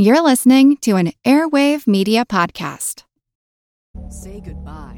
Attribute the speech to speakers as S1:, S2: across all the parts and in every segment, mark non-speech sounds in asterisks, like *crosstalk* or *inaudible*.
S1: You're listening to an Airwave Media Podcast.
S2: Say goodbye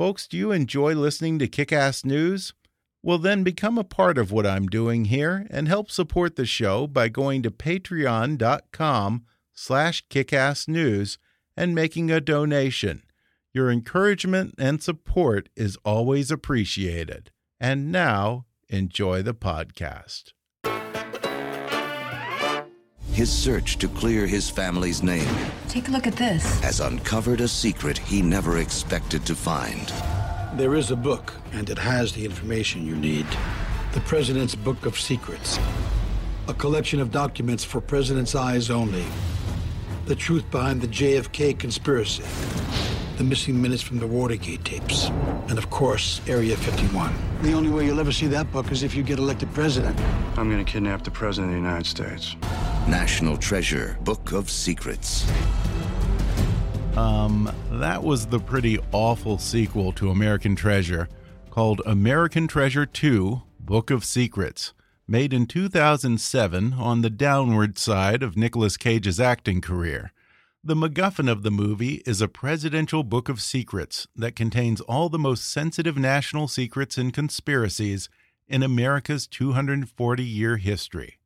S3: Folks, do you enjoy listening to Kick Ass News? Well, then become a part of what I'm doing here and help support the show by going to patreon.com slash kickassnews and making a donation. Your encouragement and support is always appreciated. And now, enjoy the podcast.
S4: His search to clear his family's name
S5: Take a look at this.
S4: has uncovered a secret he never expected to find.
S6: There is a book, and it has the information you need. The President's Book of Secrets. A collection of documents for President's eyes only. The truth behind the JFK conspiracy. The missing minutes from the Watergate tapes. And of course, Area 51. The only way you'll ever see that book is if you get elected president.
S7: I'm gonna kidnap the President of the United States.
S4: National Treasure Book of Secrets.
S3: Um, that was the pretty awful sequel to American Treasure called American Treasure 2 Book of Secrets, made in 2007 on the downward side of Nicolas Cage's acting career. The MacGuffin of the movie is a presidential book of secrets that contains all the most sensitive national secrets and conspiracies in America's 240 year history.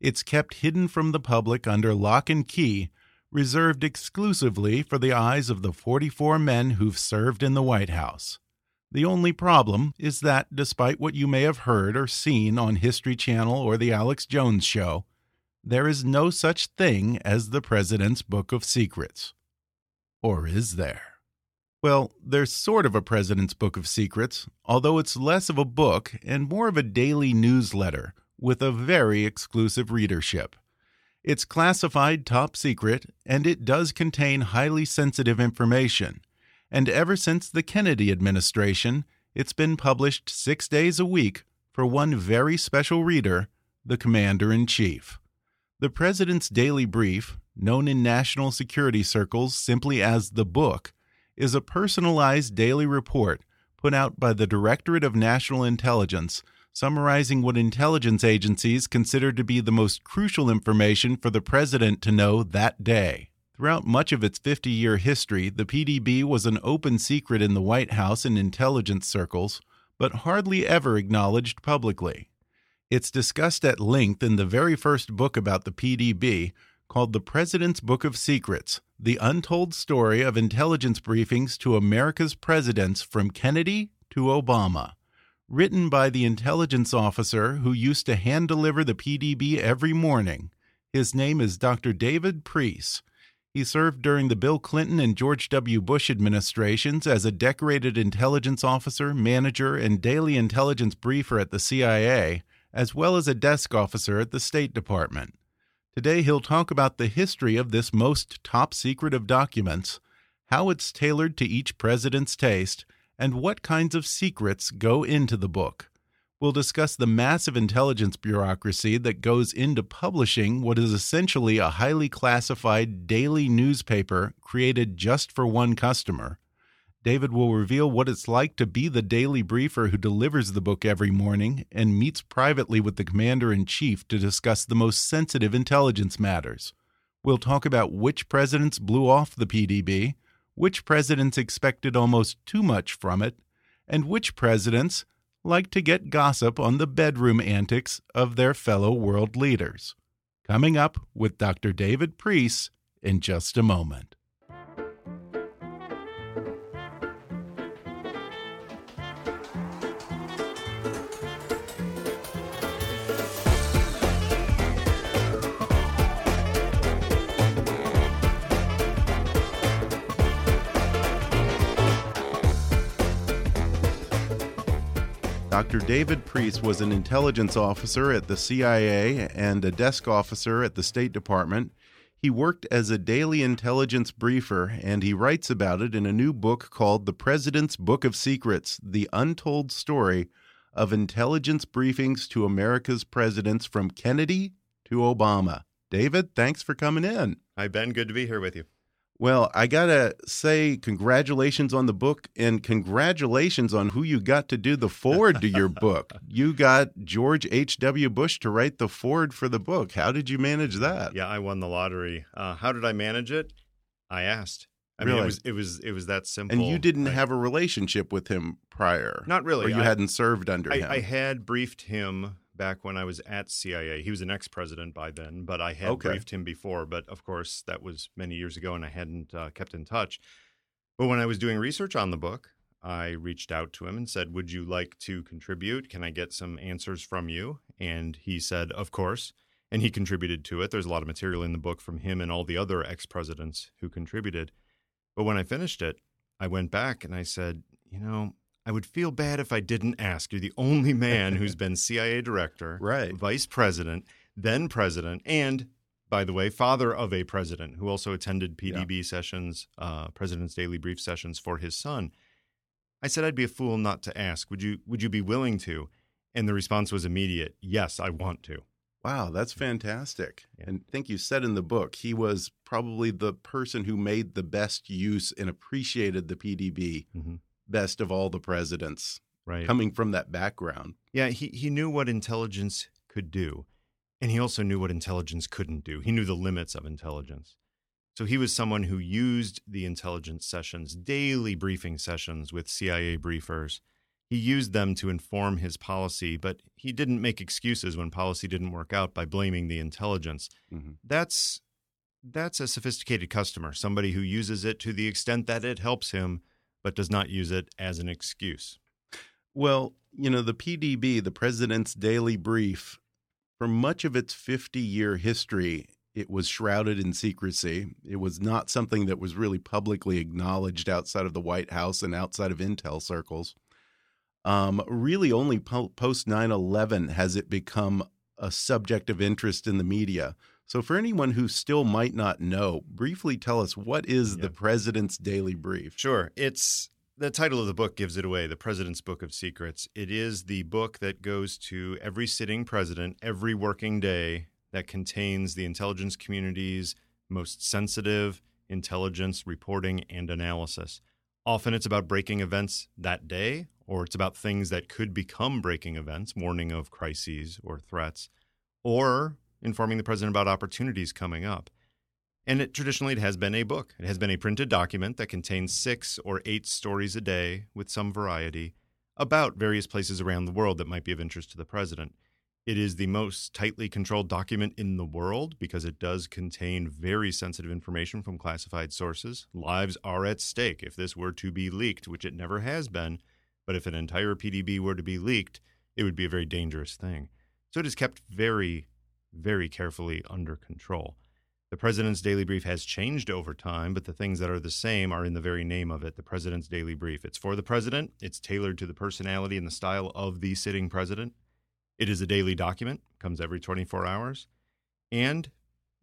S3: It's kept hidden from the public under lock and key, reserved exclusively for the eyes of the 44 men who've served in the White House. The only problem is that, despite what you may have heard or seen on History Channel or The Alex Jones Show, there is no such thing as the President's Book of Secrets. Or is there? Well, there's sort of a President's Book of Secrets, although it's less of a book and more of a daily newsletter with a very exclusive readership. It's classified top secret, and it does contain highly sensitive information. And ever since the Kennedy administration, it's been published six days a week for one very special reader, the Commander in Chief. The President's Daily Brief, known in national security circles simply as the book, is a personalized daily report put out by the Directorate of National Intelligence summarizing what intelligence agencies consider to be the most crucial information for the president to know that day. Throughout much of its 50 year history, the PDB was an open secret in the White House and intelligence circles, but hardly ever acknowledged publicly. It's discussed at length in the very first book about the PDB, called The President's Book of Secrets The Untold Story of Intelligence Briefings to America's Presidents from Kennedy to Obama written by the intelligence officer who used to hand deliver the PDB every morning. His name is Dr. David Priess. He served during the Bill Clinton and George W. Bush administrations as a decorated intelligence officer, manager, and daily intelligence briefer at the CIA, as well as a desk officer at the State Department. Today, he'll talk about the history of this most top secret of documents, how it's tailored to each president's taste, and what kinds of secrets go into the book. We'll discuss the massive intelligence bureaucracy that goes into publishing what is essentially a highly classified daily newspaper created just for one customer. David will reveal what it's like to be the daily briefer who delivers the book every morning and meets privately with the commander in chief to discuss the most sensitive intelligence matters. We'll talk about which presidents blew off the PDB which presidents expected almost too much from it, and which presidents, like to get gossip on the bedroom antics of their fellow world leaders. Coming up with Dr. David Priess in just a moment. Dr. David Priess was an intelligence officer at the CIA and a desk officer at the State Department. He worked as a daily intelligence briefer, and he writes about it in a new book called The President's Book of Secrets The Untold Story of Intelligence Briefings to America's Presidents from Kennedy to Obama. David, thanks for coming in.
S5: Hi, Ben. Good to be here with you.
S3: Well, I got to say, congratulations on the book and congratulations on who you got to do the foreword to your book. *laughs* You got George H.W. Bush to write the foreword for the book. How did you manage that?
S5: Yeah, I won the lottery. Uh, how did I manage it? I asked. I
S3: really?
S5: mean, it was it was it was that simple.
S3: And you didn't have a relationship with him prior,
S5: Not really.
S3: or you
S5: I-
S3: hadn't served under
S5: I,
S3: him.
S5: I had briefed him back when I was at CIA. He was an ex-president by then, but I had
S3: Okay.
S5: briefed him before. But of course, that was many years ago, and I hadn't uh, kept in touch. But when I was doing research on the book, I reached out to him and said, "Would you like to contribute? Can I get some answers from you?" And he said, "Of course." And he contributed to it. There's a lot of material in the book from him and all the other ex-presidents who contributed. But when I finished it, I went back and I said, you know, I would feel bad if I didn't ask. You're the only man who's *laughs* been CIA director,
S3: Right.
S5: vice president, then president, and by the way, father of a president who also attended PDB sessions, uh, President's Daily Brief sessions for his son. I said I'd be a fool not to ask. Would you Would you be willing to? And the response was immediate. Yes, I want to.
S3: Wow, that's fantastic.
S5: Yeah.
S3: And I think you said in the book, he was probably the person who made the best use and appreciated the PDB
S5: Mhm.
S3: Best of all the presidents,
S5: Right.
S3: coming from that background.
S5: Yeah, he, he knew what intelligence could do. And he also knew what intelligence couldn't do. He knew the limits of intelligence. So he was someone who used the intelligence sessions, daily briefing sessions with CIA briefers. He used them to inform his policy, but he didn't make excuses when policy didn't work out by blaming the intelligence.
S3: Mhm.
S5: That's that's a sophisticated customer, somebody who uses it to the extent that it helps him, but does not use it as an excuse.
S3: Well, you know, the PDB, the President's Daily Brief, for much of its 50 year history, it was shrouded in secrecy. It was not something that was really publicly acknowledged outside of the White House and outside of intel circles. Um, really, only po post 9 11 has it become a subject of interest in the media. So, for anyone who still might not know, briefly tell us what is the President's Daily Brief?
S5: Sure. It's the title of the book gives it away The President's Book of Secrets. It is the book that goes to every sitting president every working day that contains the intelligence community's most sensitive intelligence reporting and analysis. Often it's about breaking events that day, or it's about things that could become breaking events, warning of crises or threats, or informing the president about opportunities coming up. And it traditionally it has been a book. It has been a printed document that contains six or eight stories a day with some variety about various places around the world that might be of interest to the president. It is the most tightly controlled document in the world because it does contain very sensitive information from classified sources. Lives are at stake if this were to be leaked, which it never has been. But if an entire PDB were to be leaked, it would be a very dangerous thing. So it is kept very, very carefully under control. The President's Daily Brief has changed over time, but the things that are the same are in the very name of it the President's Daily Brief. It's for the President, it's tailored to the personality and the style of the sitting President. It is a daily document, comes every 24 hours, and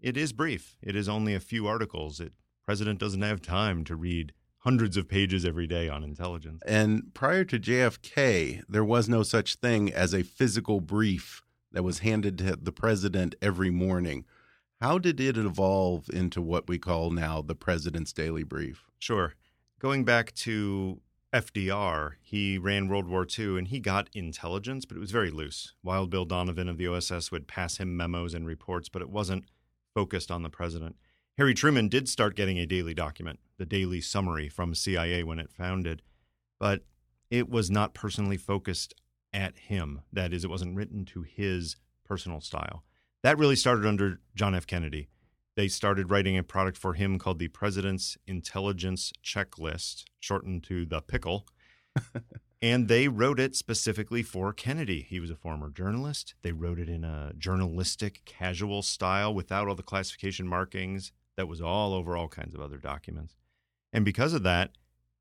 S5: it is brief. It is only a few articles. It President doesn't have time to read hundreds of pages every day on intelligence.
S3: And prior to JFK, there was no such thing as a physical brief that was handed to the president every morning. How did it evolve into what we call now the President's Daily Brief?
S5: Sure. Going back to FDR, he ran World War II and he got intelligence, but it was very loose. Wild Bill Donovan of the OSS would pass him memos and reports, but it wasn't focused on the president. Harry Truman did start getting a daily document, the daily summary from CIA when it founded, but it was not personally focused at him. That is, it wasn't written to his personal style. That really started under John F. Kennedy. They started writing a product for him called the President's Intelligence Checklist, shortened to the Pickle. *laughs* and they wrote it specifically for Kennedy. He was a former journalist. They wrote it in a journalistic, casual style without all the classification markings that was all over all kinds of other documents. And because of that,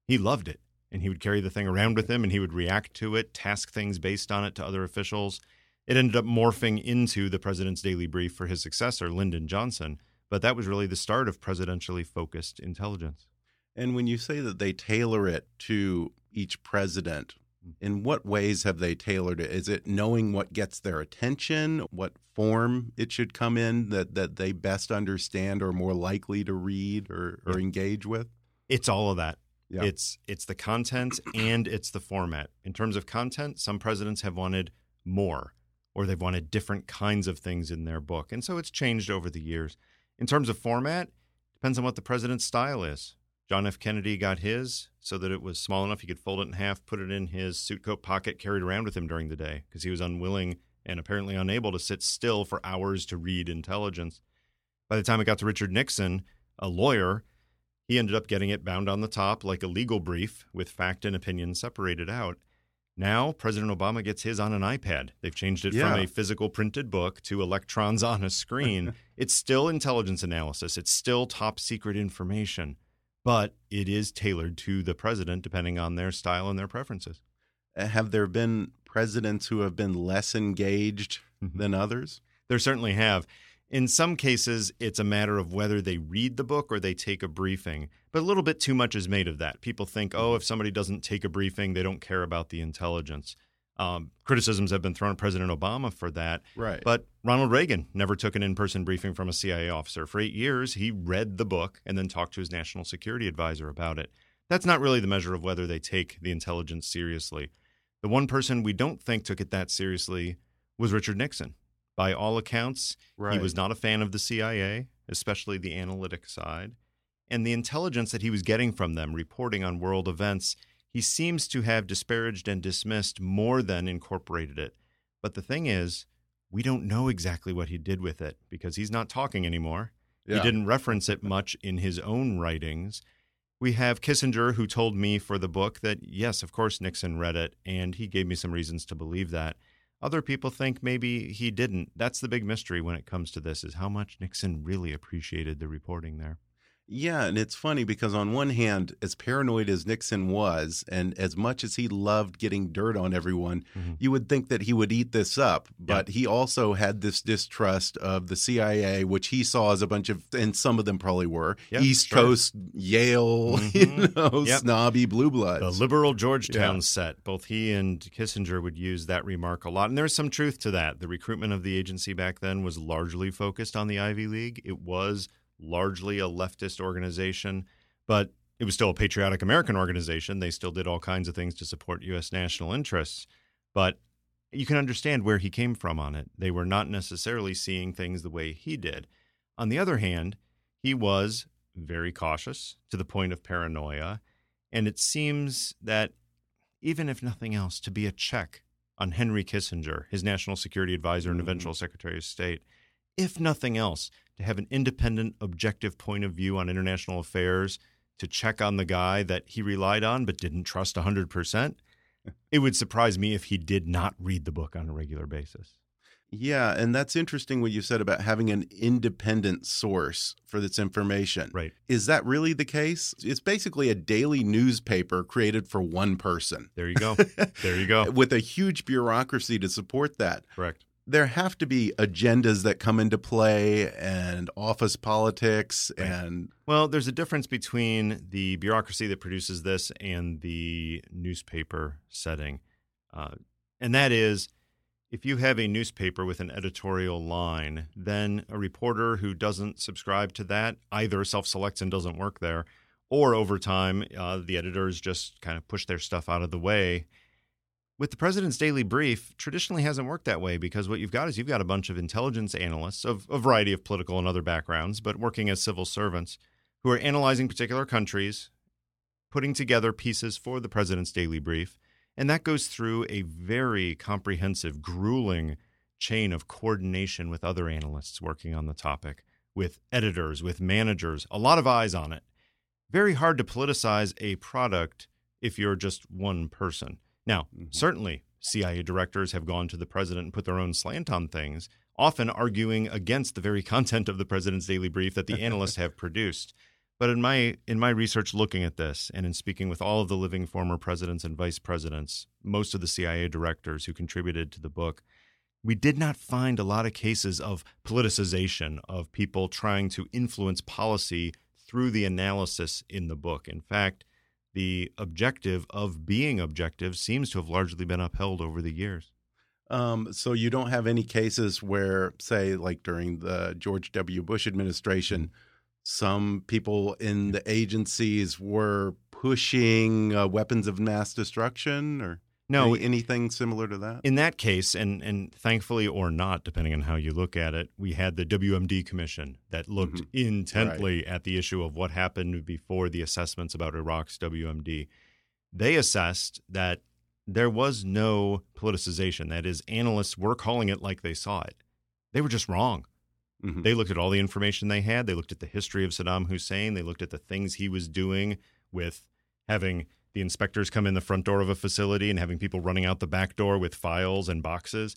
S5: he loved it. And he would carry the thing around with him and he would react to it, task things based on it to other officials. It ended up morphing into the president's daily brief for his successor, Lyndon Johnson. But that was really the start of presidentially focused intelligence.
S3: And when you say that they tailor it to each president, hmm. in what ways have they tailored it? Is it knowing what gets their attention, what form it should come in that, that they best understand or more likely to read or, or engage with?
S5: It's all of that.
S3: Yeah.
S5: It's it's the content and it's the format. In terms of content, some presidents have wanted more or they've wanted different kinds of things in their book. And so it's changed over the years. In terms of format, depends on what the president's style is. John F. Kennedy got his so that it was small enough he could fold it in half, put it in his suit coat pocket, carried around with him during the day because he was unwilling and apparently unable to sit still for hours to read intelligence. By the time it got to Richard Nixon, a lawyer, he ended up getting it bound on the top like a legal brief with fact and opinion separated out. Now, President Obama gets his on an iPad. They've changed it
S3: Yeah.
S5: from a physical printed book to electrons on a screen. *laughs* it's still intelligence analysis, it's still top secret information, but it is tailored to the president depending on their style and their preferences.
S3: Uh, Have there been presidents who have been less engaged
S5: Mhm.
S3: than others?
S5: There certainly have. In some cases, it's a matter of whether they read the book or they take a briefing. But a little bit too much is made of that. People think, oh, if somebody doesn't take a briefing, they don't care about the intelligence. Um, criticisms have been thrown at President Obama for that.
S3: Right.
S5: But Ronald Reagan never took an in person briefing from a CIA officer. For eight years, he read the book and then talked to his national security advisor about it. That's not really the measure of whether they take the intelligence seriously. The one person we don't think took it that seriously was Richard Nixon. By all accounts, he was not a fan of the CIA, especially the analytic side. And the intelligence that he was getting from them, reporting on world events, he seems to have disparaged and dismissed more than incorporated it. But the thing is, we don't know exactly what he did with it because he's not talking anymore.
S3: Yeah.
S5: He didn't reference it much in his own writings. We have Kissinger, who told me for the book that, yes, of course, Nixon read it, and he gave me some reasons to believe that. Other people think maybe he didn't. That's the big mystery when it comes to this is how much Nixon really appreciated the reporting there.
S3: Yeah, and it's funny because on one hand, as paranoid as Nixon was, and as much as he loved getting dirt on everyone,
S5: Mhm.
S3: you would think that he would eat this up. But he also had this distrust of the CIA, which he saw as a bunch of, and some of them probably were
S5: Yeah,
S3: East
S5: sure.
S3: Coast, Yale, *laughs* you
S5: Mhm.
S3: know,
S5: Yep.
S3: snobby blue bloods.
S5: The liberal Georgetown
S3: Yeah.
S5: set. Both he and Kissinger would use that remark a lot. And there's some truth to that. The recruitment of the agency back then was largely focused on the Ivy League. It was largely a leftist organization, but it was still a patriotic American organization. They still did all kinds of things to support U.S. national interests. But you can understand where he came from on it. They were not necessarily seeing things the way he did. On the other hand, he was very cautious to the point of paranoia. And it seems that, even if nothing else, to be a check on Henry Kissinger, his national security advisor and
S3: Mhm.
S5: eventual Secretary of State, if nothing else, to have an independent, objective point of view on international affairs, to check on the guy that he relied on but didn't trust 100%, it would surprise me if he did not read the book on a regular basis.
S3: Yeah, and that's interesting what you said about having an independent source for this information.
S5: Right.
S3: Is that really the case? It's basically a daily newspaper created for one person.
S5: There you go. *laughs* there you go.
S3: With a huge bureaucracy to support that.
S5: Correct.
S3: There have to be agendas that come into play and office politics and
S5: Well, there's a difference between the bureaucracy that produces this and the newspaper setting. Uh, and that is if you have a newspaper with an editorial line, then a reporter who doesn't subscribe to that either self selects and doesn't work there, or over time, uh, the editors just kind of push their stuff out of the way. With the president's daily brief, traditionally hasn't worked that way because what you've got is you've got a bunch of intelligence analysts of a variety of political and other backgrounds, but working as civil servants who are analyzing particular countries, putting together pieces for the president's daily brief, And that goes through a very comprehensive, grueling chain of coordination with other analysts working on the topic, with editors, with managers, a lot of eyes on it. Very hard to politicize a product if you're just one person. Now, mm-hmm. certainly CIA directors have gone to the president and put their own slant on things, often arguing against the very *laughs* content of the president's daily brief that the analysts have produced. But in my in my research looking at this and in speaking with all of the living former presidents and vice presidents, most of the CIA directors who contributed to the book, we did not find a lot of cases of politicization of people trying to influence policy through the analysis in the book. In fact, the objective of being objective seems to have largely been upheld over the years.
S3: Um, so you don't have any cases where, say, like during the George W. Bush administration, some people in the agencies were pushing uh, weapons of mass destruction or
S5: no
S3: any, anything similar to that
S5: in that case and and thankfully or not depending on how you look at it we had the WMD commission that looked mm -hmm. intently right. at the issue of what happened before the assessments about Iraq's WMD they assessed that there was no politicization that is analysts were calling it like they saw it they were just wrong Mm-hmm. They looked at all the information they had. They looked at the history of Saddam Hussein. They looked at the things he was doing with having the inspectors come in the front door of a facility and having people running out the back door with files and boxes.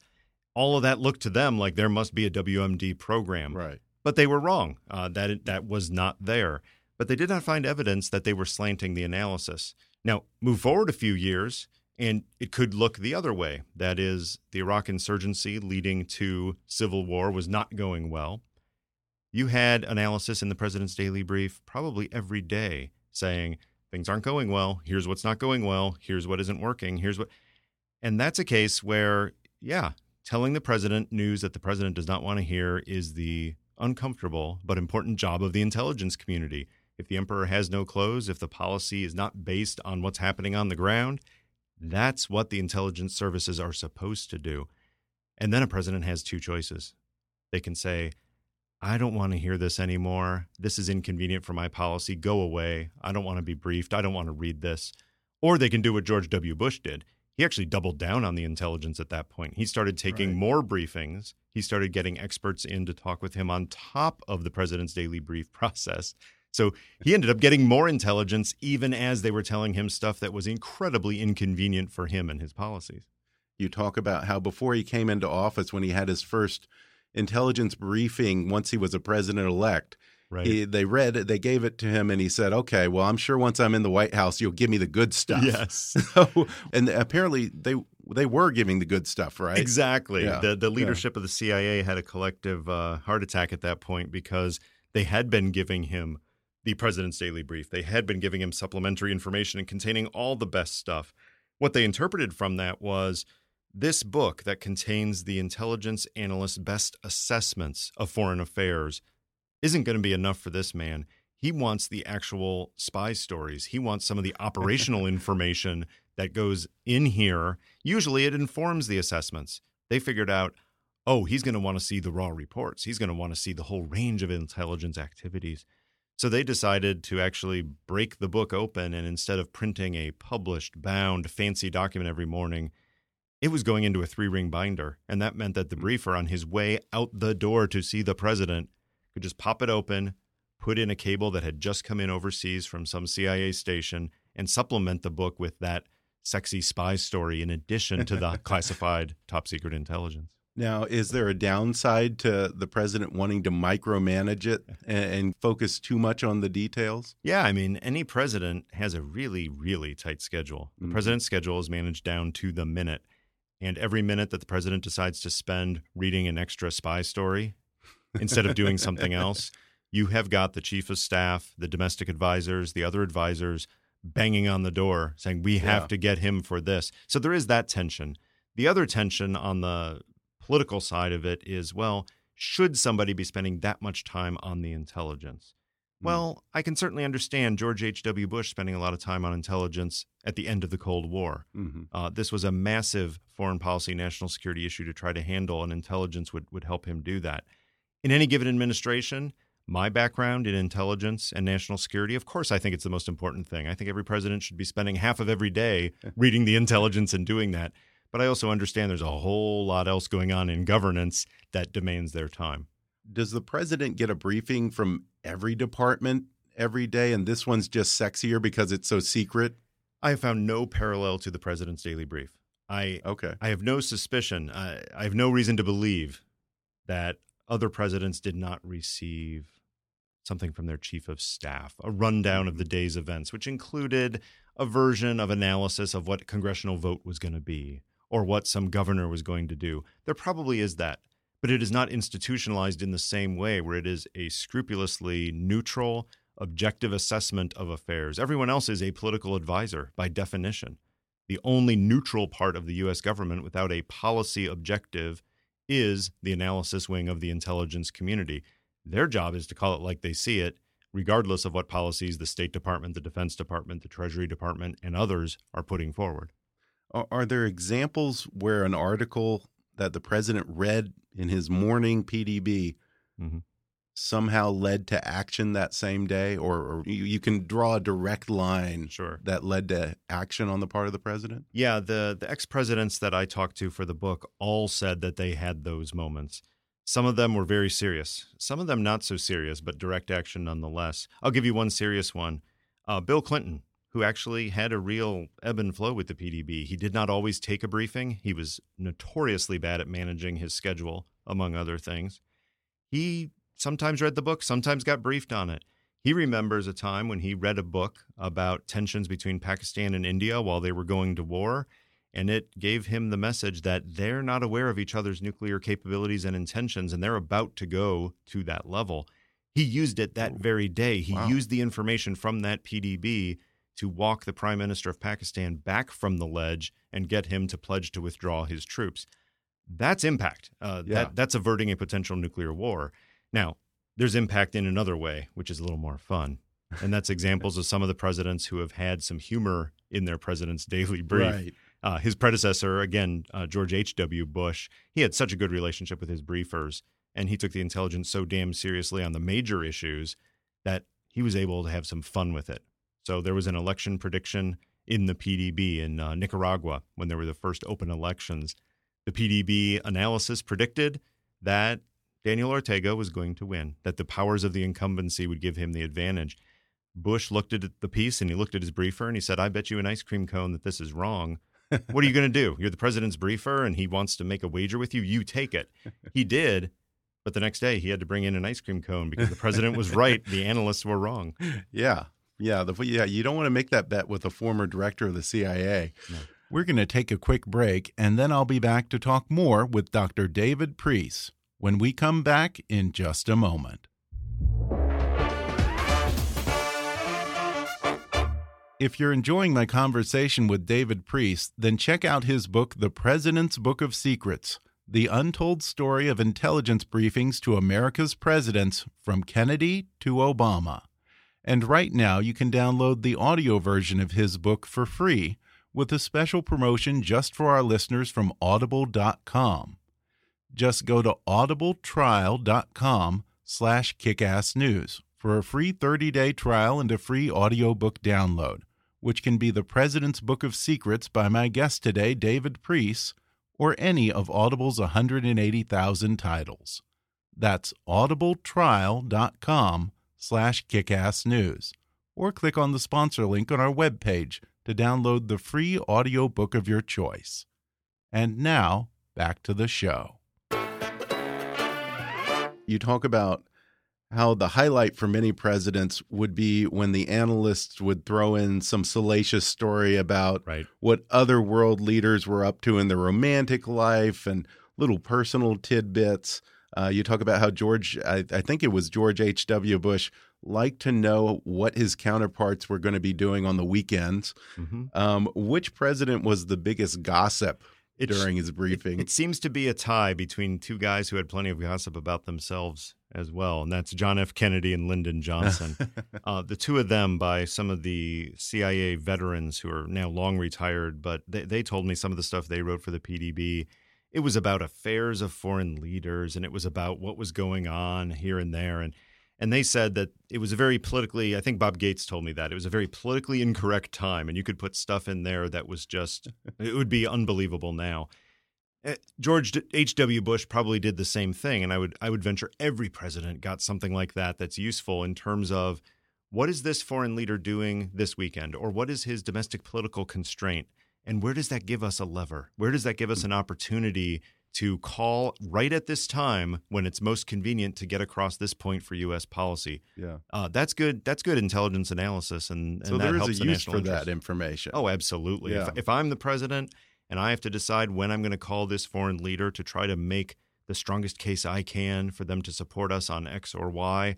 S5: All of that looked to them like there must be a WMD program.
S3: Right.
S5: But they were wrong. Uh, that that was not there. But they did not find evidence that they were slanting the analysis. Now, move forward a few years, and it could look the other way. That is, the Iraq insurgency leading to civil war was not going well. You had analysis in the president's daily brief probably every day saying things aren't going well. Here's what's not going well. Here's what isn't working. Here's what. And that's a case where, yeah, telling the president news that the president does not want to hear is the uncomfortable but important job of the intelligence community. If the emperor has no clothes, if the policy is not based on what's happening on the ground, that's what the intelligence services are supposed to do. And then a president has two choices. They can say, I don't want to hear this anymore. This is inconvenient for my policy. Go away. I don't want to be briefed. I don't want to read this. Or they can do what George W. Bush did. He actually doubled down on the intelligence at that point. He started taking right. more briefings. He started getting experts in to talk with him on top of the president's daily brief *laughs* process. So he ended up getting more intelligence even as they were telling him stuff that was incredibly inconvenient for him and his policies.
S3: You talk about how before he came into office, when he had his first intelligence briefing, once he was a president elect, Right. He, they read it, they gave it to him, and he said, "Okay, well, I'm sure once I'm in the White House, you'll give me the good stuff."
S5: Yes. *laughs*
S3: so, and apparently they they were giving the good stuff, right?
S5: Exactly. Yeah. The the leadership yeah. of the CIA had a collective uh, heart attack at that point because they had been giving him the president's daily brief. They had been giving him supplementary information and containing all the best stuff. What they interpreted from that was this book that contains the intelligence analyst's best assessments of foreign affairs isn't going to be enough for this man. He wants the actual spy stories. He wants some of the operational *laughs* information that goes in here. Usually it informs the assessments. They figured out, oh, he's going to want to see the raw reports. He's going to want to see the whole range of intelligence activities. So they decided to actually break the book open, and instead of printing a published, bound, fancy document every morning, it was going into a three ring binder. And that meant that the hmm. briefer, on his way out the door to see the president, could just pop it open, put in a cable that had just come in overseas from some CIA station, and supplement the book with that sexy spy story in addition to the *laughs* classified top secret intelligence.
S3: Now, is there a downside to the president wanting to micromanage it *laughs* and, and, focus too much on the details?
S5: Yeah, I mean, any president has a really, really tight schedule. The mm -hmm. president's schedule is managed down to the minute. And every minute that the president decides to spend reading an extra spy story instead of doing something *laughs* else, you have got the chief of staff, the domestic advisors, the other advisors banging on the door saying, We have yeah. to get him for this. So there is that tension. The other tension on the political side of it is well, should somebody be spending that much time on the intelligence? Hmm. Well, I can certainly understand George H.W. Bush spending a lot of time on intelligence at the end of the Cold War. Mm-hmm. Uh, this was a massive foreign policy, national security issue to try to handle, and intelligence would, would help him do that. In any given administration, my background in intelligence and national security, of course, I think it's the most important thing. I think every president should be spending half of every day *laughs* reading the intelligence and doing that. But I also understand there's a whole lot else going on in governance that demands their time.
S3: Does the president get a briefing from every department every day, and this one's just sexier because it's so secret?
S5: I have found no parallel to the president's daily brief. I
S3: okay.
S5: I have no suspicion. I, I have no reason to believe that other presidents did not receive something from their chief of staff, a rundown of the day's events, which included a version of analysis of what congressional vote was going to be or what some governor was going to do. There probably is that, but it is not institutionalized in the same way where it is a scrupulously neutral, objective assessment of affairs. Everyone else is a political advisor by definition. The only neutral part of the US government without a policy objective is the analysis wing of the intelligence community. Their job is to call it like they see it, regardless of what policies the State Department, the Defense Department, the Treasury Department, and others are putting forward.
S3: Are, there examples where an article that the president read in his morning PDB mm -hmm. somehow led to action that same day, or, or you, you, can draw a direct line
S5: sure.
S3: that led to action on the part of the president?
S5: Yeah, the the ex presidents that I talked to for the book all said that they had those moments. Some of them were very serious, some of them not so serious, but direct action nonetheless. I'll give you one serious one. Uh, Bill Clinton, who actually had a real ebb and flow with the PDB. He did not always take a briefing. He was notoriously bad at managing his schedule, among other things. He sometimes read the book, sometimes got briefed on it. He remembers a time when he read a book about tensions between Pakistan and India while they were going to war, and it gave him the message that they're not aware of each other's nuclear capabilities and intentions, and they're about to go to that level. He used it that very day. He wow. used the information from that PDB to walk the prime minister of Pakistan back from the ledge and get him to pledge to withdraw his troops. That's impact. Uh, yeah. that, that's averting a potential nuclear war. Now, there's impact in another way, which is a little more fun. And that's *laughs* examples of some of the presidents who have had some humor in their president's *laughs* daily brief.
S3: Right.
S5: Uh, his predecessor, again, uh, George H.W. Bush, he had such a good relationship with his briefers, and he took the intelligence so damn seriously on the major issues that he was able to have some fun with it. So there was an election prediction in the PDB in uh, Nicaragua when there were the first open elections. The PDB analysis predicted that Daniel Ortega was going to win, that the powers of the incumbency would give him the advantage. Bush looked at the piece and he looked at his briefer and he said, I bet you an ice cream cone that this is wrong what are you going to do? You're the president's briefer and he wants to make a wager with you. You take it. He did. But the next day he had to bring in an ice cream cone because the president was right. The analysts were wrong. *laughs*
S3: Yeah. Yeah. The, yeah. You don't want to make that bet with a former director of the CIA. No. We're going to take a quick break and then I'll be back to talk more with Dr. David Priess when we come back in just a moment. If you're enjoying my conversation with David Priess, then check out his book, The President's Book of Secrets The Untold Story of Intelligence Briefings to America's Presidents from Kennedy to Obama. And right now, you can download the audio version of his book for free with a special promotion just for our listeners from audible.com. Just go to audibletrial.com slash kickassnews for a free 30-day trial and a free audiobook download, which can be The President's Book of Secrets by my guest today, David Priess, or any of Audible's 180,000 titles. That's audibletrial.com slash kickassnews, or click on the sponsor link on our webpage to download the free audiobook of your choice. And now, back to the show. You talk about how the highlight for many presidents would be when the analysts would throw in some salacious story about
S5: right.
S3: what other world leaders were up to in their romantic life and little personal tidbits. Uh, you talk about how George, I, I think it was George H.W. Bush, liked to know what his counterparts were going to be doing on the weekends. Mm -hmm. um, which president was the biggest gossip it, during his briefing?
S5: It, it seems to be a tie between two guys who had plenty of gossip about themselves as well, and that's John F. Kennedy and Lyndon Johnson. *laughs* uh, the two of them, by some of the CIA veterans who are now long retired, but they, they told me some of the stuff they wrote for the PDB. It was about affairs of foreign leaders, and it was about what was going on here and there, and And they said that it was a very politically, I think Bob Gates told me that, it was a very politically incorrect time. And you could put stuff in there that was just, *laughs* it would be unbelievable now. Eh, George H.W. Bush probably did the same thing. And I would, I would venture every president got something like that that's useful in terms of what is this foreign leader doing this weekend? Or what is his domestic political constraint? And where does that give us a lever? Where does that give us an opportunity to call right at this time when it's most convenient to get across this point for U.S. policy?
S3: Yeah,
S5: uh, that's good. That's good intelligence analysis, and, and
S3: so
S5: that helps
S3: a
S5: the
S3: use for
S5: interest.
S3: that information.
S5: Oh, absolutely.
S3: Yeah.
S5: If, if I'm the president and I have to decide when I'm going to call this foreign leader to try to make the strongest case I can for them to support us on X or Y,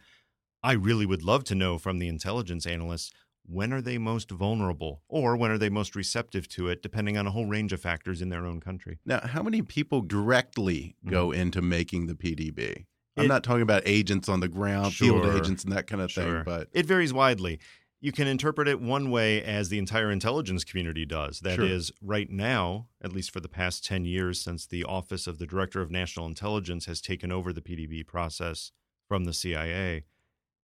S5: I really would love to know from the intelligence analysts when are they most vulnerable or when are they most receptive to it, depending on a whole range of factors in their own country.
S3: Now, how many people directly go into making the PDB? I'm
S5: Mm-hmm. It-
S3: not talking about agents on the ground, field agents, and that kind of thing. But
S5: it varies widely. You can interpret it one way as the entire intelligence community does. That is,
S3: Sure.
S5: right now, at least for the past 10 years since the Office of the Director of National Intelligence has taken over the PDB process from the CIA,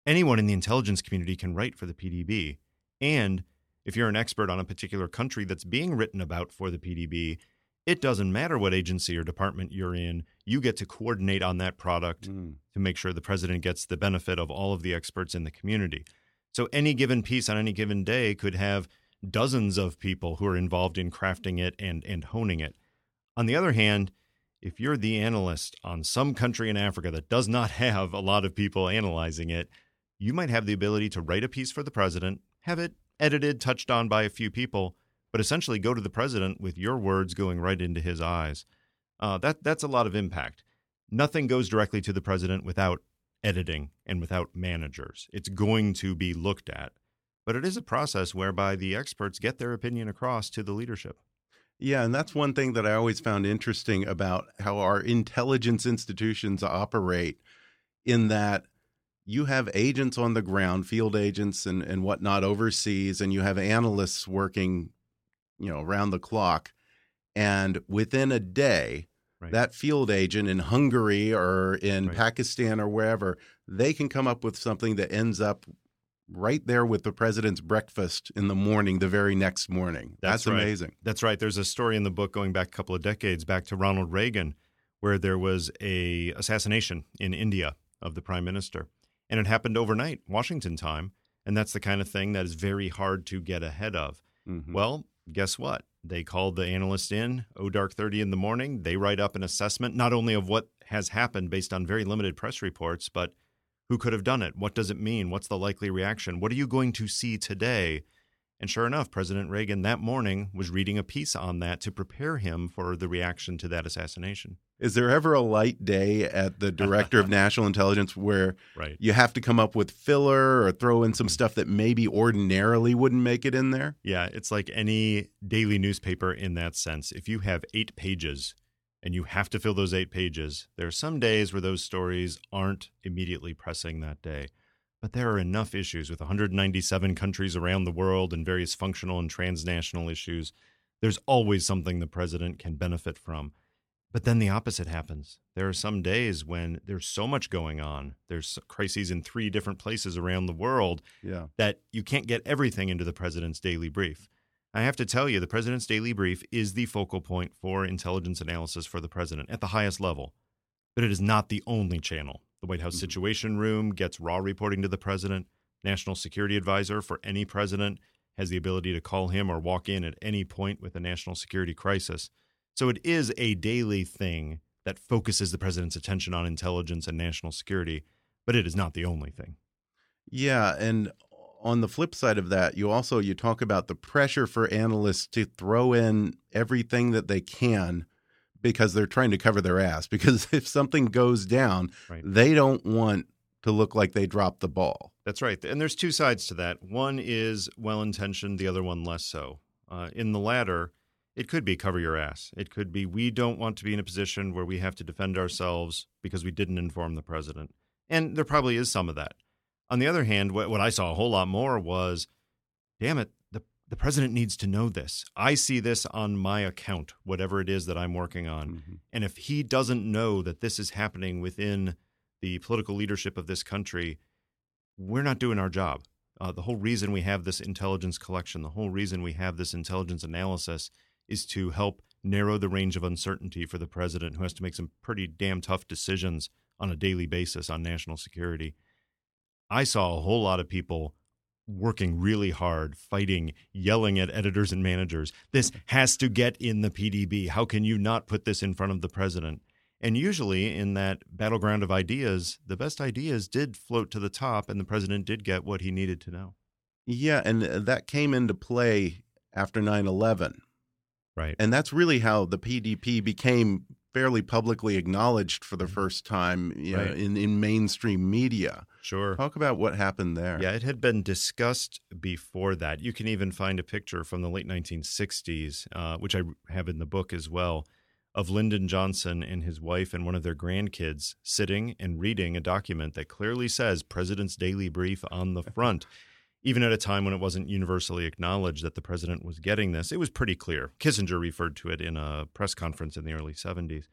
S5: anyone in the intelligence community can write for the PDB. And if you're an expert on a particular country that's being written about for the PDB, it doesn't matter what agency or department you're in, you get to coordinate on that product
S3: Mm.
S5: to make sure the president gets the benefit of all of the experts in the community. So any given piece on any given day could have dozens of people who are involved in crafting it and, and honing it. On the other hand, if you're the analyst on some country in Africa that does not *laughs* have a lot of people analyzing it, you might have the ability to write a piece for the president, have it edited, touched on by a few people, but essentially go to the president with your words going right into his eyes. Uh, that that's a lot of impact. Nothing goes directly to the president without editing and without managers. It's going to be looked at, but it is a process whereby the experts get their opinion across to the leadership.
S3: Yeah, and that's one thing that I always found interesting about how our intelligence institutions operate, in that you have agents on the ground, field agents and, and whatnot overseas, and you have analysts working, you know, around the clock. And within a day,
S5: Right.
S3: that field agent in Hungary or in
S5: Right.
S3: Pakistan or wherever, they can come up with something that ends up right there with the president's breakfast in the morning, the very next morning. That's,
S5: right.
S3: amazing.
S5: That's right. There's a story in the book going back a couple of decades, back to Ronald Reagan, where there was a assassination in India of the prime minister, and it happened overnight, Washington time, and that's the kind of thing that is very hard to get ahead of.
S3: Mhm.
S5: Well, guess what? They called the analyst in, oh dark 30 in the morning. They write up an assessment not only of what has happened based on very limited press reports, but who could have done it? What does it mean? What's the likely reaction? What are you going to see today? And sure enough, President Reagan that morning was reading a piece on that to prepare him for the reaction to that assassination.
S3: Is there ever a light day at the *laughs* director of national intelligence where
S5: Right.
S3: you have to come up with filler or throw in some mm-hmm. stuff that maybe ordinarily wouldn't make it in there?
S5: Yeah, it's like any daily newspaper in that sense. If you have eight pages and you have to fill those eight pages, there are some days where those stories aren't immediately pressing that day. But there are enough issues with 197 countries around the world and various functional and transnational issues. There's always something the president can benefit from. But then the opposite happens. There are some days when there's so much going on. There's crises in three different places around the world
S3: Yeah.
S5: that you can't get everything into the president's daily brief. I have to tell you, the president's daily brief is the focal point for intelligence analysis for the president at the highest level. But it is not the only channel. The White House mm-hmm. Situation Room gets raw reporting to the president. National Security Advisor for any president has the ability to call him or walk in at any point with a national security crisis. So it is a daily thing that focuses the president's attention on intelligence and national security, but it is not the only thing.
S3: Yeah, and on the flip side of that, you also you talk about the pressure for analysts to throw in everything that they can because they're trying to cover their ass because *laughs* if something goes down,
S5: Right.
S3: they don't want to look like they dropped the ball.
S5: That's right. And there's two sides to that. One is well intentioned, the other one less so. Uh, in the latter, it could be cover your ass. It could be we don't want to be in a position where we have to defend ourselves because we didn't inform the president. And there probably is some of that. On the other hand, what, what I saw a whole lot more was damn it, the, president needs to know this. I see this on my account, whatever it is that I'm working on. And if he doesn't know that this is happening within the political leadership of this country, we're not doing our job. Uh, the whole reason we have this intelligence collection, the whole reason we have this intelligence analysis is to help narrow the range of uncertainty for the president who has to make some pretty damn tough decisions on a daily basis on national security. I saw a whole lot of people working really hard, fighting, yelling at editors and managers. This has to get in the PDB. How can you not put this in front of the president? And usually, in that battleground of ideas, the best ideas did float to the top, and the president did get what he needed to know.
S3: Yeah, and uh, that came into play after 9 11.
S5: Right.
S3: And that's really how the PDB became fairly publicly acknowledged for the first time you know, in, in mainstream media.
S5: Sure.
S3: Talk about what happened there.
S5: Yeah, it had been discussed before that. You can even find a picture from the late 1960s, uh, which I have in the book as well, of Lyndon Johnson and his wife and one of their grandkids sitting and reading a document that clearly says President's Daily Brief on the front. *laughs* Even at a time when it wasn't universally acknowledged that the president was getting this, it was pretty clear. Kissinger referred to it in a press conference in the early 70s.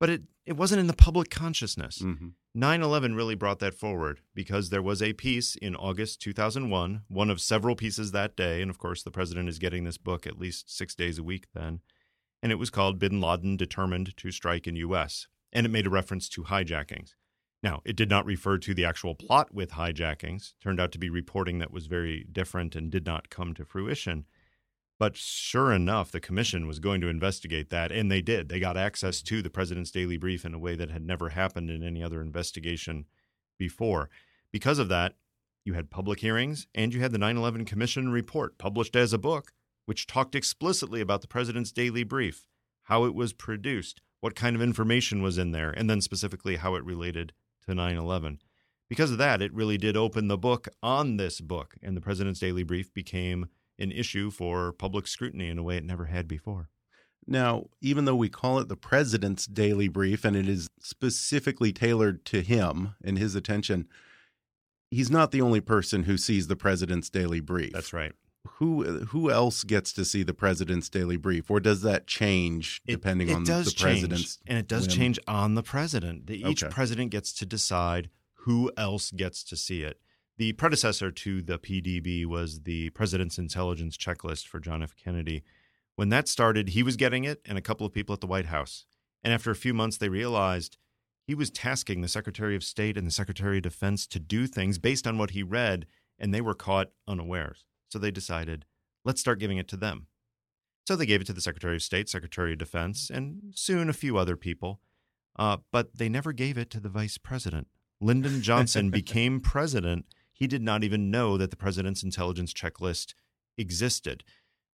S5: But it, it wasn't in the public consciousness.
S3: Mhm.
S5: 9 11 really brought that forward because there was a piece in August 2001, one of several pieces that day. And of course, the president is getting this book at least six days a week then. And it was called Bin Laden Determined to Strike in U.S. And it made a reference to hijackings. Now, it did not refer to the actual plot with hijackings, turned out to be reporting that was very different and did not come to fruition. But sure enough, the commission was going to investigate that, and they did. They got access to the president's daily brief in a way that had never happened in any other investigation before. Because of that, you had public hearings and you had the 9 11 Commission report published as a book, which talked explicitly about the president's daily brief, how it was produced, what kind of information was in there, and then specifically how it related to 9 11. Because of that, it really did open the book on this book, and the president's daily brief became an issue for public scrutiny in a way it never had before.
S3: Now, even though we call it the president's daily brief and it is specifically tailored to him and his attention, he's not the only person who sees the president's daily brief.
S5: That's right.
S3: Who who else gets to see the president's daily brief, or does that change
S5: It-
S3: depending
S5: it
S3: on
S5: does
S3: the
S5: change,
S3: president's?
S5: and it does
S3: whim?
S5: change on the president. The- Each
S3: Okay.
S5: president gets to decide who else gets to see it. The predecessor to the PDB was the President's Intelligence Checklist for John F. Kennedy. When that started, he was getting it, and a couple of people at the White House. And after a few months, they realized he was tasking the Secretary of State and the Secretary of Defense to do things based on what he read, and they were caught unawares. So they decided, let's start giving it to them. So they gave it to the Secretary of State, Secretary of Defense, and soon a few other people. Uh, but they never gave it to the Vice President. Lyndon Johnson *laughs* became president. He did not even know that the President's intelligence checklist existed.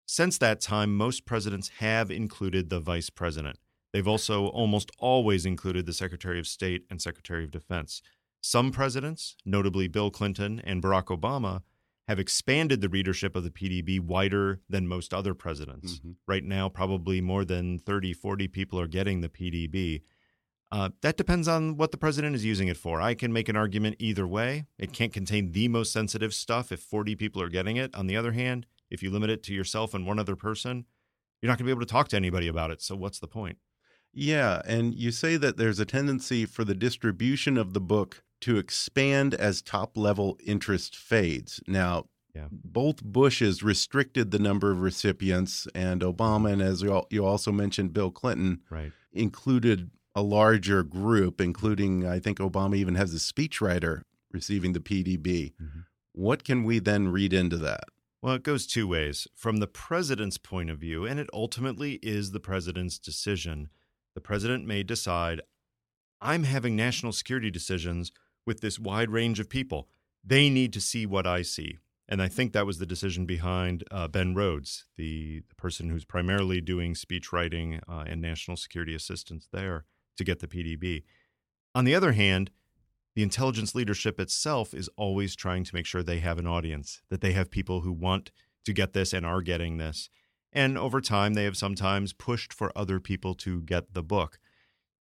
S5: Since that time, most presidents have included the Vice President. They've also almost always included the Secretary of State and Secretary of Defense. Some presidents, notably Bill Clinton and Barack Obama, have expanded the readership of the PDB wider than most other presidents.
S3: Mhm.
S5: Right now, probably more than 30, 40 people are getting the PDB. Uh, that depends on what the president is using it for. I can make an argument either way. It can't contain the most sensitive stuff if 40 people are getting it. On the other hand, if you limit it to yourself and one other person, you're not going to be able to talk to anybody about it. So, what's the point?
S3: Yeah, and you say that there's a tendency for the distribution of the book to expand as top level interest fades. Now,
S5: Yeah.
S3: both Bushes restricted the number of recipients, and Obama, and as you also mentioned, Bill Clinton
S5: Right.
S3: included a larger group, including, I think Obama even has a speechwriter receiving the PDB.
S5: Mhm.
S3: What can we then read into that?
S5: Well, it goes two ways. From the president's point of view, and it ultimately is the president's decision, the president may decide I'm having national security decisions with this wide range of people. They need to see what I see. And I think that was the decision behind uh, Ben Rhodes, the, the person who's primarily doing speech writing uh, and national security assistance there to get the PDB. On the other hand, the intelligence leadership itself is always trying to make sure they have an audience, that they have people who want to get this and are getting this. And over time, they have sometimes pushed for other people to get the book.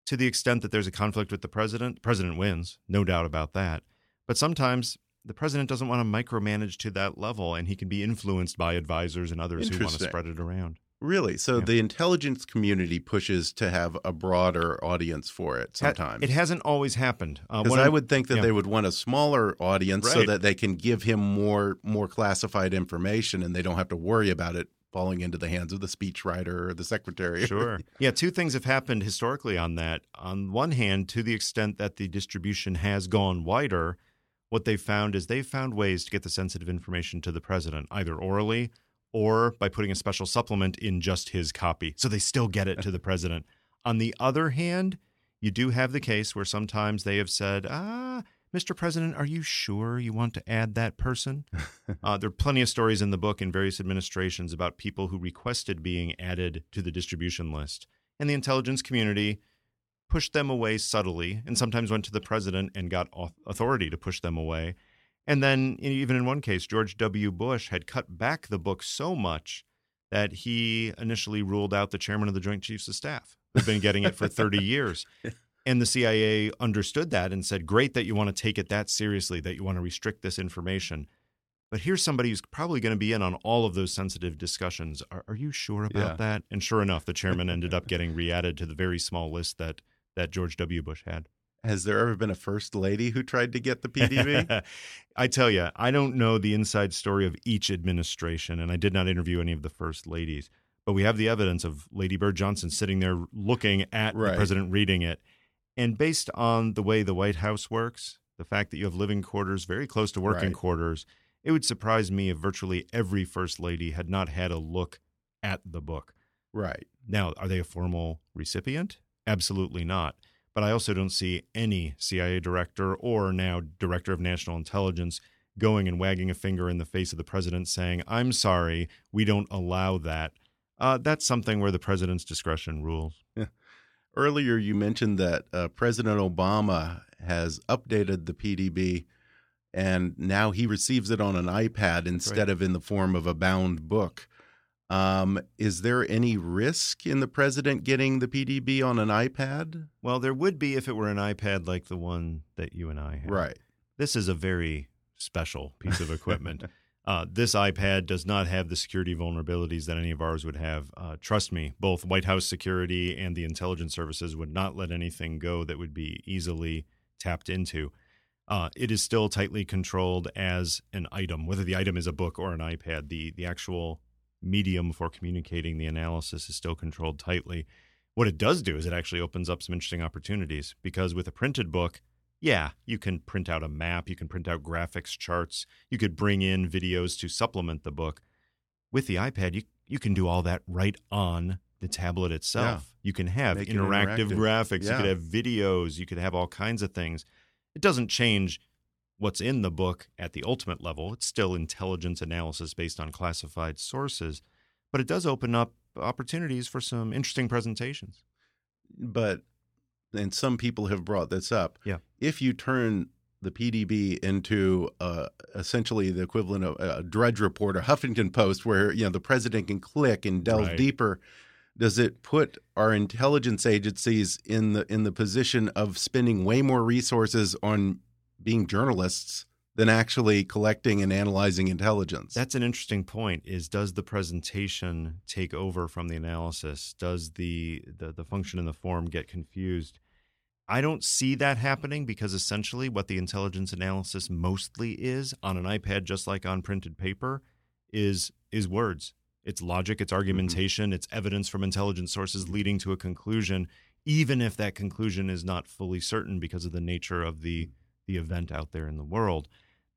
S5: To the extent that there's a conflict with the president, the president wins, no doubt about that. But sometimes the president doesn't want to micromanage to that level, and he can be influenced by advisors and others who want to spread it around.
S3: Really? So
S5: Yeah.
S3: the intelligence community pushes to have a broader audience for it sometimes.
S5: It hasn't always happened. Uh,
S3: Because
S5: one
S3: I would think that
S5: yeah.
S3: they would want a smaller audience so that they can give him more more classified information and they don't have to worry about it falling into the hands of the speechwriter or the secretary.
S5: Sure. *laughs* Yeah, two things have happened historically on that. On one hand, to the extent that the distribution has gone wider, what they've found is they've found ways to get the sensitive information to the president, either orally or by putting a special supplement in just his copy. So they still get it to the president. On the other hand, you do have the case where sometimes they have said, ah, Mr. President, are you sure you want to add that person? *laughs* uh, there are plenty of stories in the book in various administrations about people who requested being added to the distribution list. And the intelligence community pushed them away subtly and sometimes went to the president and got authority to push them away. And then, even in one case, George W. Bush had cut back the book so much that he initially ruled out the chairman of the Joint Chiefs of Staff, who'd been getting it for 30 *laughs* years. And the CIA understood that and said, Great that you want to take it that seriously, that you want to restrict this information. But here's somebody who's probably going to be in on all of those sensitive discussions. Are, are you sure about
S3: Yeah.
S5: that? And sure enough, the chairman ended up *laughs* getting re added to the very small list that, that George W. Bush had.
S3: Has there ever been a first lady who tried to get the PDB? *laughs*
S5: I tell you, I don't know the inside story of each administration, and I did not interview any of the first ladies. But we have the evidence of Lady Bird Johnson sitting there looking at
S3: Right.
S5: the president reading it. And based on the way the White House works, the fact that you have living quarters very close to working
S3: Right.
S5: quarters, it would surprise me if virtually every first lady had not had a look at the book.
S3: right.
S5: Now, are they a formal recipient? Absolutely not. But I also don't see any CIA director or now director of national intelligence going and wagging a finger in the face of the president saying, I'm sorry, we don't allow that. Uh, that's something where the president's discretion rules.
S3: Earlier, you mentioned that uh, President Obama has updated the PDB, and now he receives it on an iPad instead of in the form of a bound book. Um, is there any risk in the president getting the PDB on an iPad?
S5: Well, there would be if it were an iPad like the one that you and I have.
S3: Right.
S5: This is a very special piece of equipment. *laughs* uh, this iPad does not have the security vulnerabilities that any of ours would have. Uh, trust me, both White House security and the intelligence services would not let anything go that would be easily tapped into. Uh, it is still tightly controlled as an item, whether the item is a book or an iPad. The the actual medium for communicating the analysis is still controlled tightly. What it does do is it actually opens up some interesting opportunities because with a printed book, yeah, you can print out a map, you can print out graphics charts, you could bring in videos to supplement the book. With the iPad, you you can do all that right on the tablet itself. You can have
S3: Make
S5: interactive,
S3: interactive.
S5: graphics, you could have videos, you could have all kinds of things. It doesn't change what's in the book at the ultimate level. It's still intelligence analysis based on classified sources, but it does open up opportunities for some interesting presentations.
S3: But, and some people have brought this up.
S5: Yeah.
S3: If you turn the PDB into uh, essentially the equivalent of a Drudge Report or Huffington Post, where you know the president can click and delve
S5: Right.
S3: deeper, does it put our intelligence agencies in the in the position of spending way more resources on being journalists than actually collecting and analyzing intelligence?
S5: That's an interesting point. Is does the presentation take over from the analysis? Does the, the the function and the form get confused? I don't see that happening because essentially what the intelligence analysis mostly is on an iPad, just like on printed paper, is is words. It's logic, it's mm-hmm. argumentation, it's evidence from intelligence sources leading to a conclusion, even if that conclusion is not fully certain because of the nature of the the event out there in the world.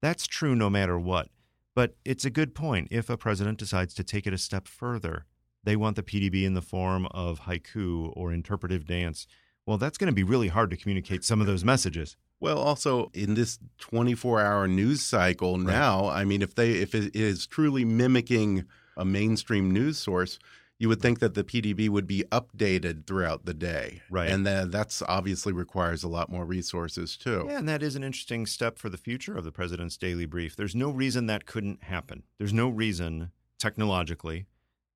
S5: That's true no matter what. But it's a good point. If a president decides to take it a step further, they want the PDB in the form of haiku or interpretive dance. Well, that's going to be really hard to communicate some of those messages.
S3: Well, also in this 24-hour news cycle now, I mean, if they if it is truly mimicking a mainstream news source, you would think that the PDB would be updated throughout the day,
S5: Right.
S3: And then that's obviously requires a lot more resources too.
S5: Yeah, and that is an interesting step for the future of the president's daily brief. There's no reason that couldn't happen. There's no reason technologically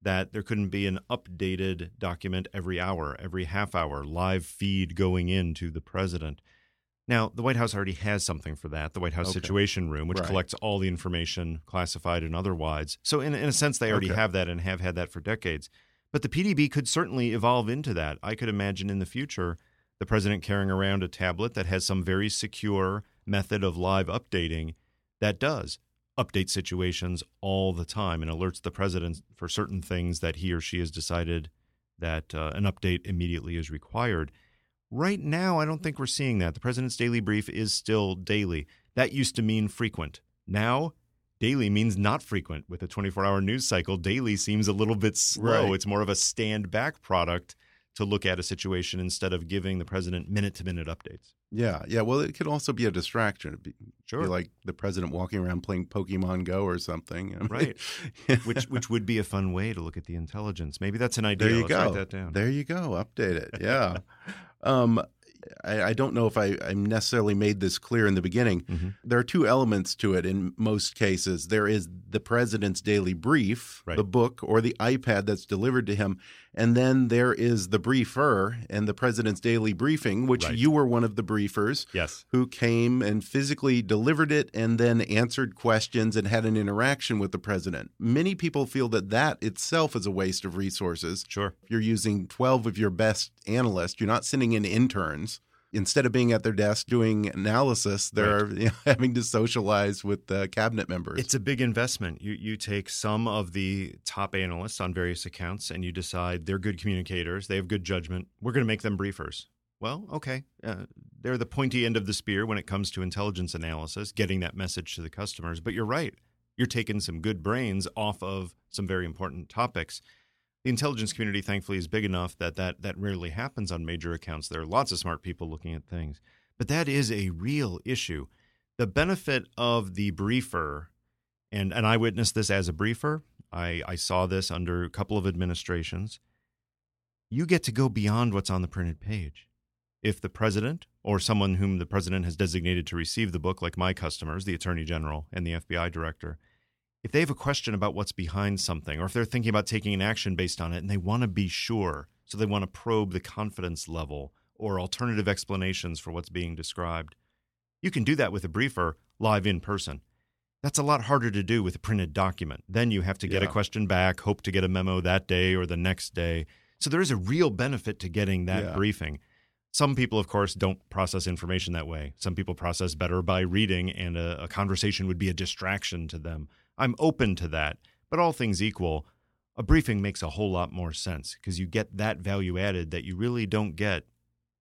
S5: that there couldn't be an updated document every hour, every half hour, live feed going in to the president. Now, the White House already has something for that, the White House
S3: Okay.
S5: Situation Room, which
S3: Right.
S5: collects all the information, classified and otherwise. So, in, in a sense, they already
S3: Okay.
S5: have that and have had that for decades. But the PDB could certainly evolve into that. I could imagine in the future the president carrying around a tablet that has some very secure method of live updating that does update situations all the time and alerts the president for certain things that he or she has decided that uh, an update immediately is required. Right now, I don't think we're seeing that. The president's daily brief is still daily. That used to mean frequent. Now, daily means not frequent. With a 24 hour news cycle, daily seems a little bit slow.
S3: Right.
S5: It's more of a stand back product to look at a situation instead of giving the president minute to minute updates.
S3: Yeah, yeah. Well, it could also be a distraction. It'd be,
S5: Sure.
S3: be like the president walking around playing Pokemon Go or something. I mean,
S5: Right. *laughs* which which would be a fun way to look at the intelligence. Maybe that's an idea.
S3: there you
S5: Let's
S3: go.
S5: write that down.
S3: There you go. Update it. Yeah. *laughs* um, I, I don't know if I, I necessarily made this clear in the beginning.
S5: Mm-hmm.
S3: There are two elements to it in most cases. There is the president's daily brief,
S5: Right.
S3: the book or the iPad that's delivered to him, and then there is the briefer and the president's daily briefing, which
S5: Right.
S3: you were one of the briefers
S5: Yes.
S3: who came and physically delivered it and then answered questions and had an interaction with the president. Many people feel that that itself is a waste of resources.
S5: Sure.
S3: You're using 12 of your best analysts, you're not sending in interns. Instead of being at their desk doing analysis, they're *laughs* you know, having to socialize with the cabinet members.
S5: It's a big investment. You you take some of the top analysts on various accounts and you decide they're good communicators, they have good judgment. We're going to make them briefers. Well, okay. Uh, they're the pointy end of the spear when it comes to intelligence analysis, getting that message to the customers. But you're right. You're taking some good brains off of some very important topics. The intelligence community, thankfully, is big enough that, that that rarely happens on major accounts. There are lots of smart people looking at things. But that is a real issue. The benefit of the briefer and and I witnessed this as a briefer. I, I saw this under a couple of administrations. You get to go beyond what's on the printed page. If the president or someone whom the president has designated to receive the book, like my customers, the attorney general and the FBI director, if they have a question about what's behind something, or if they're thinking about taking an action based on it and they want to be sure, so they want to probe the confidence level or alternative explanations for what's being described, you can do that with a briefer live in person. That's a lot harder to do with a printed document. Then you have to get a question back, hope to get a memo that day or the next day. So there is a real benefit to getting that
S3: Yeah.
S5: briefing. Some people, of course, don't process information that way. Some people process better by reading, and a, a conversation would be a distraction to them. I'm open to that. But all things equal, a briefing makes a whole lot more sense because you get that value added that you really don't get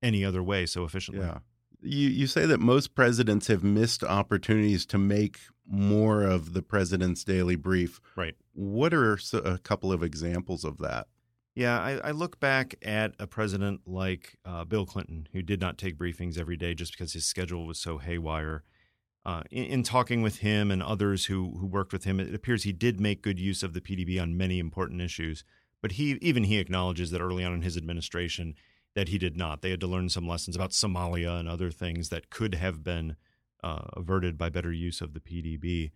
S5: any other way so efficiently.
S3: Yeah. You you say that most presidents have missed opportunities to make more of the president's daily brief.
S5: Right.
S3: What are a couple of examples of that?
S5: Yeah, I, I look back at a president like uh, Bill Clinton, who did not take briefings every day just because his schedule was so haywire. Uh, in, in talking with him and others who who worked with him, it appears he did make good use of the PDB on many important issues. But he even he acknowledges that early on in his administration that he did not. They had to learn some lessons about Somalia and other things that could have been uh, averted by better use of the PDB.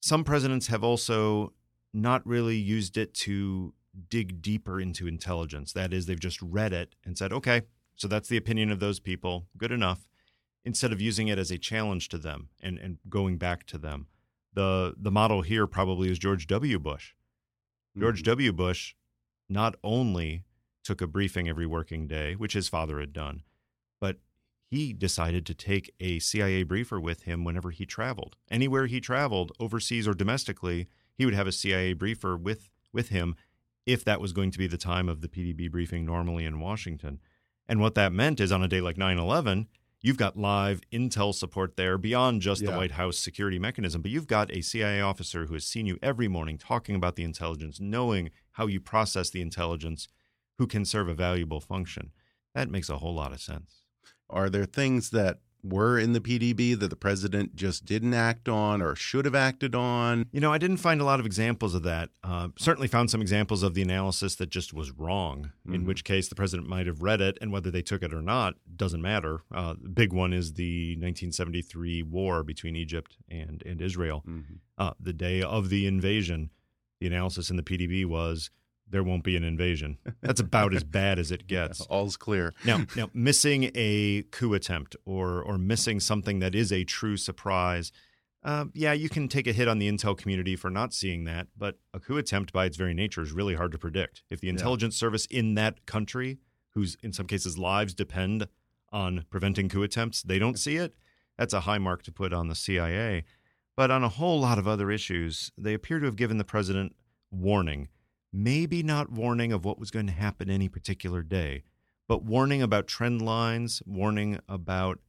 S5: Some presidents have also not really used it to dig deeper into intelligence. That is, they've just read it and said, okay, so that's the opinion of those people, good enough, instead of using it as a challenge to them and, and going back to them. The, the model here probably is George W. Bush. George mm-hmm. W. Bush not only took a briefing every working day, which his father had done, but he decided to take a CIA briefer with him whenever he traveled. Anywhere he traveled, overseas or domestically, he would have a CIA briefer with, with him if that was going to be the time of the PDB briefing normally in Washington. And what that meant is on a day like 9 11, you've got live intel support there beyond just the White House security mechanism, but you've got a CIA officer who has seen you every morning talking about the intelligence, knowing how you process the intelligence, who can serve a valuable function. That makes a whole lot of sense.
S3: Are there things that were in the PDB that the president just didn't act on or should have acted on?
S5: You know, I didn't find a lot of examples of that. Uh, certainly found some examples of the analysis that just was wrong, in
S3: Mhm.
S5: which case the president might have read it, and whether they took it or not doesn't matter. Uh, the big one is the 1973 war between Egypt and, and Israel. Uh, the day of the invasion, the analysis in the PDB was there won't be an invasion. That's about as bad as it gets. *laughs*
S3: All's clear.
S5: Now, now missing a coup attempt or or missing something that is a true surprise, Uh, yeah, you can take a hit on the intel community for not seeing that, but a coup attempt by its very nature is really hard to predict. If the intelligence service in that country, whose in some cases lives depend on preventing coup attempts, they don't see it, that's a high mark to put on the CIA. But on a whole lot of other issues, they appear to have given the president warning. Maybe not warning of what was going to happen any particular day, but warning about trend lines, warning about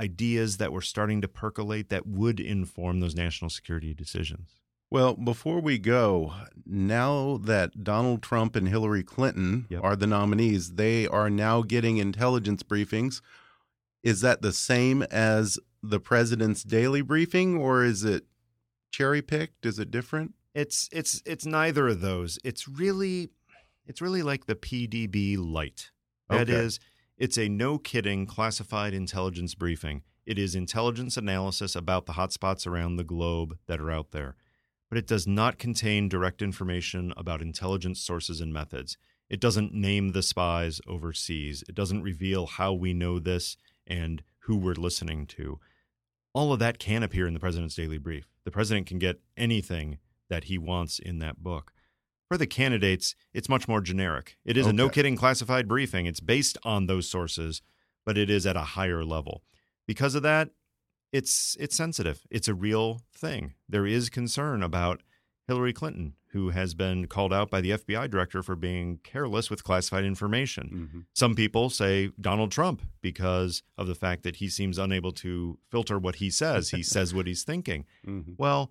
S5: ideas that were starting to percolate that would inform those national security decisions.
S3: Well, before we go, now that Donald Trump and Hillary Clinton
S5: Yep.
S3: are the nominees, they are now getting intelligence briefings. Is that the same as the president's daily briefing, or is it cherry picked? Is it different?
S5: It's it's it's neither of those. It's really it's really like the PDB light. That
S3: Okay.
S5: is, it's a no kidding classified intelligence briefing. It is intelligence analysis about the hotspots around the globe that are out there. But it does not contain direct information about intelligence sources and methods. It doesn't name the spies overseas. It doesn't reveal how we know this and who we're listening to. All of that can appear in the president's daily brief. The president can get anything that he wants in that book. For the candidates, it's much more generic. It is a no kidding classified briefing. It's based on those sources, but it is at a higher level. Because of that, it's it's sensitive. It's a real thing. There is concern about Hillary Clinton, who has been called out by the FBI director for being careless with classified information. Some people say Donald Trump because of the fact that he seems unable to filter what he says. He says what he's thinking. *laughs*
S3: Mhm.
S5: Well,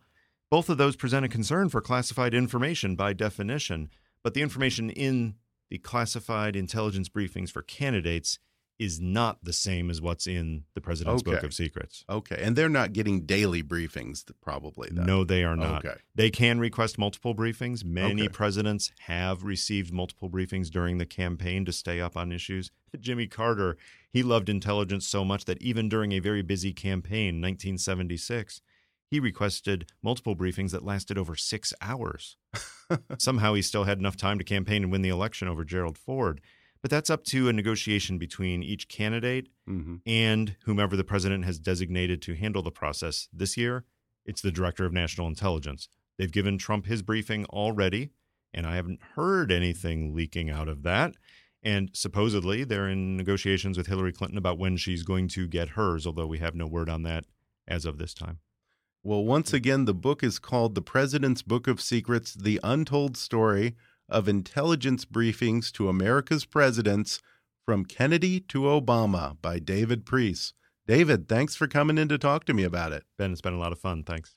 S5: both of those present a concern for classified information by definition, but the information in the classified intelligence briefings for candidates is not the same as what's in the president's book of secrets.
S3: Okay, and they're not getting daily briefings, probably. Then.
S5: No, they are not.
S3: Okay.
S5: They can request multiple briefings. Many
S3: Okay.
S5: presidents have received multiple briefings during the campaign to stay up on issues. *laughs* Jimmy Carter, he loved intelligence so much that even during a very busy campaign, 1976, he requested multiple briefings that lasted over six hours. *laughs* Somehow he still had enough time to campaign and win the election over Gerald Ford. But that's up to a negotiation between each candidate
S3: hmm
S5: and whomever the president has designated to handle the process. This year, it's the director of national intelligence. They've given Trump his briefing already, and I haven't heard anything leaking out of that. And supposedly, they're in negotiations with Hillary Clinton about when she's going to get hers, although we have no word on that as of this time.
S3: Well, once again, the book is called The President's Book of Secrets The Untold Story of Intelligence Briefings to America's Presidents from Kennedy to Obama by David Priess. David, thanks for coming in to talk to me about it.
S5: Ben, it's been a lot of fun. Thanks.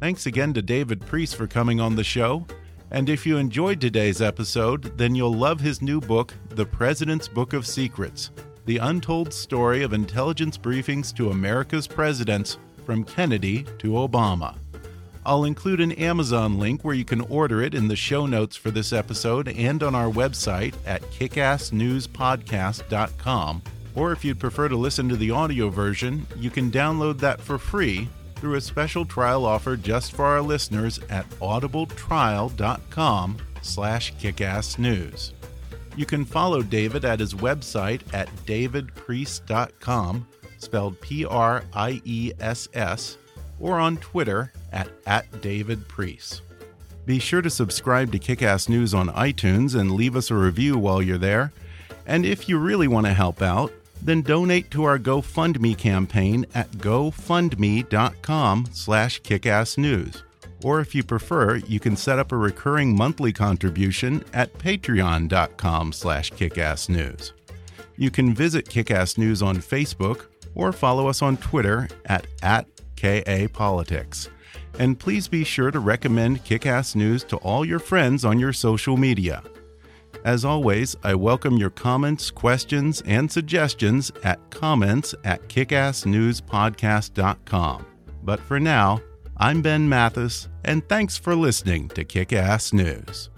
S3: Thanks again to David Priess for coming on the show. And if you enjoyed today's episode, then you'll love his new book, The President's Book of Secrets The Untold Story of Intelligence Briefings to America's Presidents from Kennedy to Obama. I'll include an Amazon link where you can order it in the show notes for this episode and on our website at kickassnewspodcast.com. Or if you'd prefer to listen to the audio version, you can download that for free through a special trial offer just for our listeners at audibletrial.com slash kickassnews. You can follow David at his website at davidpriess.com, spelled P-R-I-E-S-S, or on Twitter at, at davidpriess. Be sure to subscribe to Kickass News on iTunes and leave us a review while you're there. And if you really want to help out, then donate to our GoFundMe campaign at gofundme.com slash kickassnews. Or if you prefer, you can set up a recurring monthly contribution at patreon.com slash kickassnews. You can visit Kickass News on Facebook or follow us on Twitter at, at KAPolitics. And please be sure to recommend Kickass News to all your friends on your social media. As always, I welcome your comments, questions, and suggestions at comments at kickassnewspodcast.com. But for now, I'm Ben Mathis, and thanks for listening to Kick Ass News.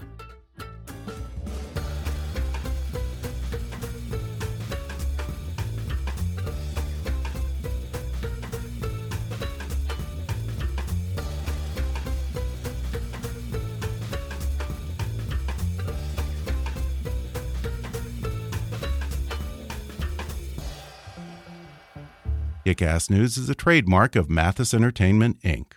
S3: Kick Ass News is a trademark of Mathis Entertainment, Inc.